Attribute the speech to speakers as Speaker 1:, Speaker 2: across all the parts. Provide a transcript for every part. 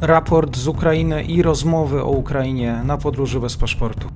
Speaker 1: raport z Ukrainy i rozmowy o Ukrainie na podróży bez paszportu.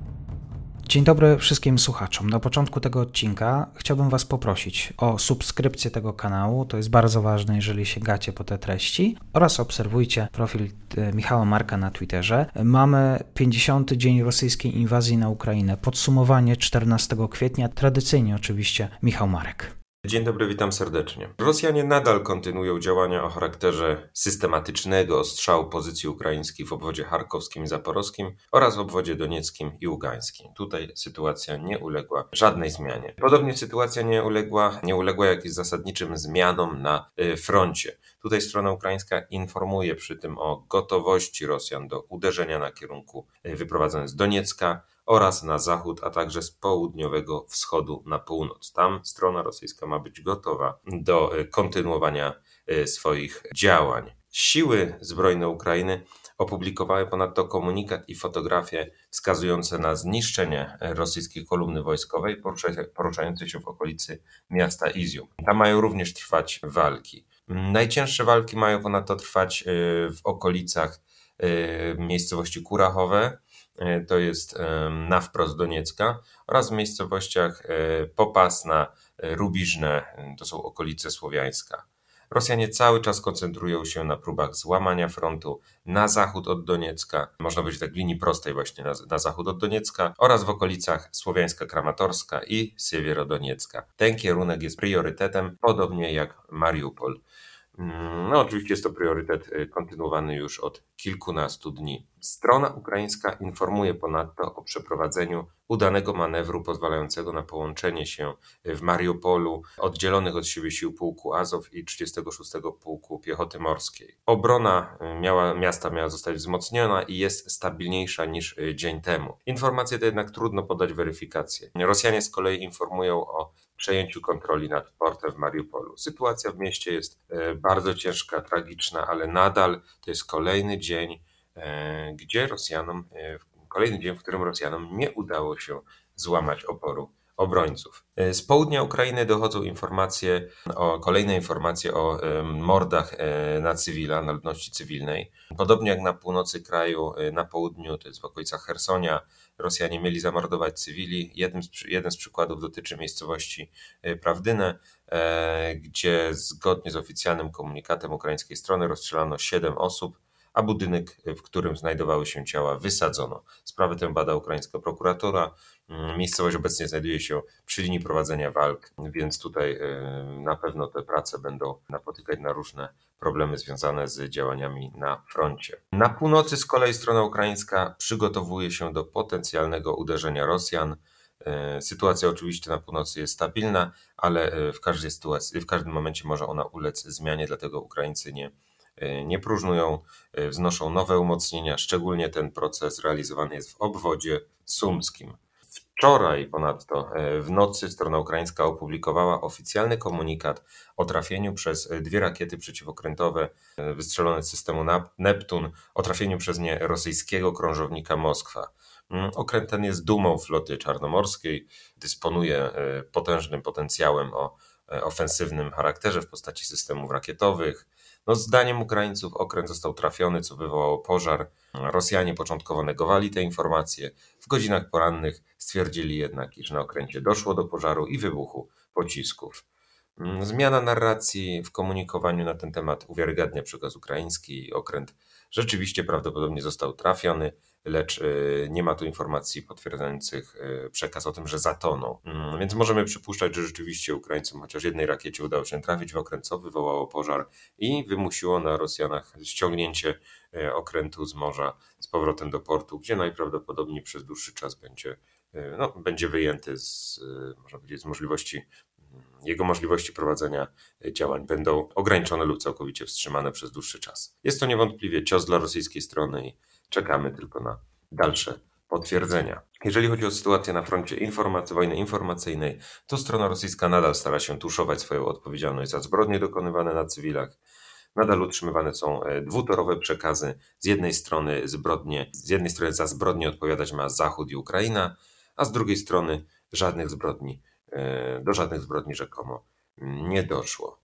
Speaker 1: Dzień dobry wszystkim słuchaczom. Na początku tego odcinka chciałbym Was poprosić o subskrypcję tego kanału. To jest bardzo ważne, jeżeli sięgacie po te treści. Oraz obserwujcie profil e, Michała Marka na Twitterze. Mamy 50. dzień rosyjskiej inwazji na Ukrainę. Podsumowanie 14 kwietnia. Tradycyjnie oczywiście Michał Marek.
Speaker 2: Dzień dobry, witam serdecznie. Rosjanie nadal kontynuują działania o charakterze systematycznego ostrzału pozycji ukraińskich w obwodzie charkowskim i zaporowskim oraz w obwodzie donieckim i ługańskim. Tutaj sytuacja nie uległa żadnej zmianie. Podobnie sytuacja nie uległa, nie uległa jakimś zasadniczym zmianom na y, froncie. Tutaj strona ukraińska informuje przy tym o gotowości Rosjan do uderzenia na kierunku y, wyprowadzonym z Doniecka, oraz na zachód, a także z południowego wschodu na północ. Tam strona rosyjska ma być gotowa do e, kontynuowania e, swoich działań. Siły zbrojne Ukrainy opublikowały ponadto komunikat i fotografie wskazujące na zniszczenie rosyjskiej kolumny wojskowej poruszającej się w okolicy miasta Izium. Tam mają również trwać walki. Najcięższe walki mają ponadto trwać e, w okolicach miejscowości Kurachowe, to jest na wprost Doniecka oraz w miejscowościach e, Popasna, e, Rubiżne, to są okolice Słowiańska. Rosjanie cały czas koncentrują się na próbach złamania frontu na zachód od Doniecka, można powiedzieć tak linii prostej właśnie na, na zachód od Doniecka oraz w okolicach Słowiańska Kramatorska i Siewierodoniecka. Ten kierunek jest priorytetem, podobnie jak Mariupol. Mm, no, oczywiście jest to priorytet kontynuowany już od kilkunastu dni. Strona ukraińska informuje ponadto o przeprowadzeniu udanego manewru pozwalającego na połączenie się w Mariupolu oddzielonych od siebie sił pułku Azow i 36 Pułku Piechoty Morskiej. Obrona y, miała, miasta miała zostać wzmocniona i jest stabilniejsza niż y, dzień temu. Informacje te jednak trudno podać weryfikację. Rosjanie z kolei informują o przejęciu kontroli nad portem w Mariupolu. Sytuacja w mieście jest e, bardzo ciężka, tragiczna, ale nadal to jest kolejny dzień, e, gdzie Rosjanom, e, kolejny dzień, w którym Rosjanom nie udało się złamać oporu obrońców. Z południa Ukrainy dochodzą informacje o kolejne informacje o mordach na cywila, na ludności cywilnej. Podobnie jak na północy kraju, na południu, to jest w okolicach Hersonia, Rosjanie mieli zamordować cywili. Jeden z, jeden z przykładów dotyczy miejscowości e, Prawdynę, e, gdzie zgodnie z oficjalnym komunikatem ukraińskiej strony rozstrzelano 7 osób, a budynek, w którym znajdowały się ciała, wysadzono. Sprawę tę bada ukraińska prokuratura. Mm, miejscowość obecnie znajduje się przy linii prowadzenia walk, więc tutaj e, na pewno te prace będą napotykać na różne problemy związane z działaniami na froncie. Na północy z kolei strona ukraińska przygotowuje się do potencjalnego uderzenia Rosjan. E, sytuacja oczywiście na północy jest stabilna, ale e, w każdej sytuacji, w każdym momencie może ona ulec zmianie, dlatego Ukraińcy nie, nie próżnują, wznoszą nowe umocnienia. Szczególnie ten proces realizowany jest w obwodzie sumskim. Wczoraj ponadto e, w nocy strona ukraińska opublikowała oficjalny komunikat o trafieniu przez dwie rakiety przeciwokrętowe wystrzelone z systemu Neptun, o trafieniu przez nie rosyjskiego krążownika Moskwa. Mm, okręt ten jest dumą floty czarnomorskiej, dysponuje potężnym potencjałem o ofensywnym charakterze w postaci systemów rakietowych, no, zdaniem Ukraińców okręt został trafiony, co wywołało pożar. Rosjanie początkowo negowali te informacje. W godzinach porannych stwierdzili jednak, iż na okręcie doszło do pożaru i wybuchu pocisków. Mm, zmiana narracji w komunikowaniu na ten temat uwiarygadnia przekaz ukraiński. Okręt rzeczywiście prawdopodobnie został trafiony, lecz y, nie ma tu informacji potwierdzających y, przekaz o tym, że zatonął. Mm, więc możemy przypuszczać, że rzeczywiście Ukraińcom chociaż jednej rakiecie udało się trafić w okręt, co wywołało pożar i wymusiło na Rosjanach ściągnięcie y, okrętu z morza z powrotem do portu, gdzie najprawdopodobniej przez dłuższy czas będzie, no, będzie wyjęty z, można powiedzieć, z możliwości jego możliwości prowadzenia działań będą ograniczone lub całkowicie wstrzymane przez dłuższy czas. Jest to niewątpliwie cios dla rosyjskiej strony i czekamy tylko na dalsze potwierdzenia. Jeżeli chodzi o sytuację na froncie informacji, wojny informacyjnej, to strona rosyjska nadal stara się tuszować swoją odpowiedzialność za zbrodnie dokonywane na cywilach. Nadal utrzymywane są e, dwutorowe przekazy. Z jednej strony zbrodnie, z jednej strony za zbrodnie odpowiadać ma Zachód i Ukraina, a z drugiej strony żadnych zbrodni E, do żadnych zbrodni rzekomo nie doszło.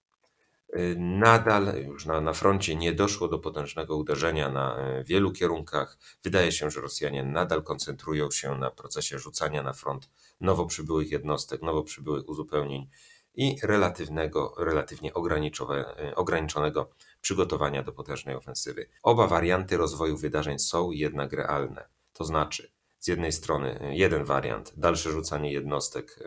Speaker 2: Nadal już na, na froncie nie doszło do potężnego uderzenia na wielu kierunkach. Wydaje się, że Rosjanie nadal koncentrują się na procesie rzucania na front nowo przybyłych jednostek, nowo przybyłych uzupełnień i relatywnego, relatywnie ograniczonego przygotowania do potężnej ofensywy. Oba warianty rozwoju wydarzeń są jednak realne. To znaczy, z jednej strony jeden wariant, dalsze rzucanie jednostek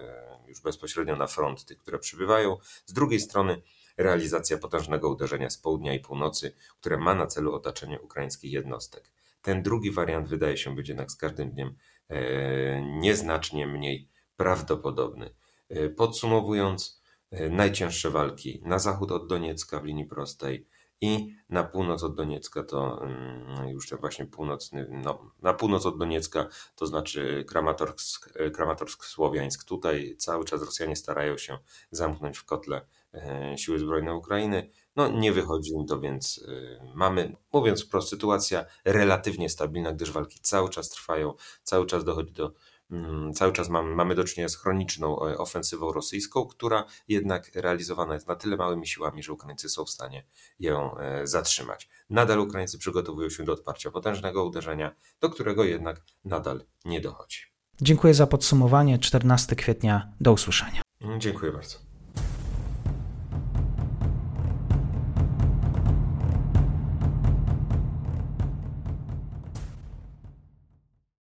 Speaker 2: już bezpośrednio na front tych, które przybywają, z drugiej strony realizacja potężnego uderzenia z południa i północy, które ma na celu otoczenie ukraińskich jednostek. Ten drugi wariant wydaje się być jednak z każdym dniem e, nieznacznie mniej prawdopodobny. E, podsumowując, najcięższe walki na zachód od Doniecka w linii prostej, i na północ od Doniecka to mm, już właśnie północny, no, na północ od Doniecka, to znaczy Kramatorsk, Kramatorsk Słowiańsk. Tutaj cały czas Rosjanie starają się zamknąć w kotle e, siły zbrojne Ukrainy. No nie wychodzi im to, więc e, mamy, mówiąc wprost, sytuacja relatywnie stabilna, gdyż walki cały czas trwają, cały czas dochodzi do Mm, cały czas mamy, mamy do czynienia z chroniczną e, ofensywą rosyjską, która jednak realizowana jest na tyle małymi siłami, że Ukraińcy są w stanie ją e, zatrzymać. Nadal Ukraińcy przygotowują się do odparcia potężnego uderzenia, do którego jednak nadal nie dochodzi.
Speaker 1: Dziękuję za podsumowanie. 14 kwietnia. Do usłyszenia.
Speaker 2: Dziękuję bardzo.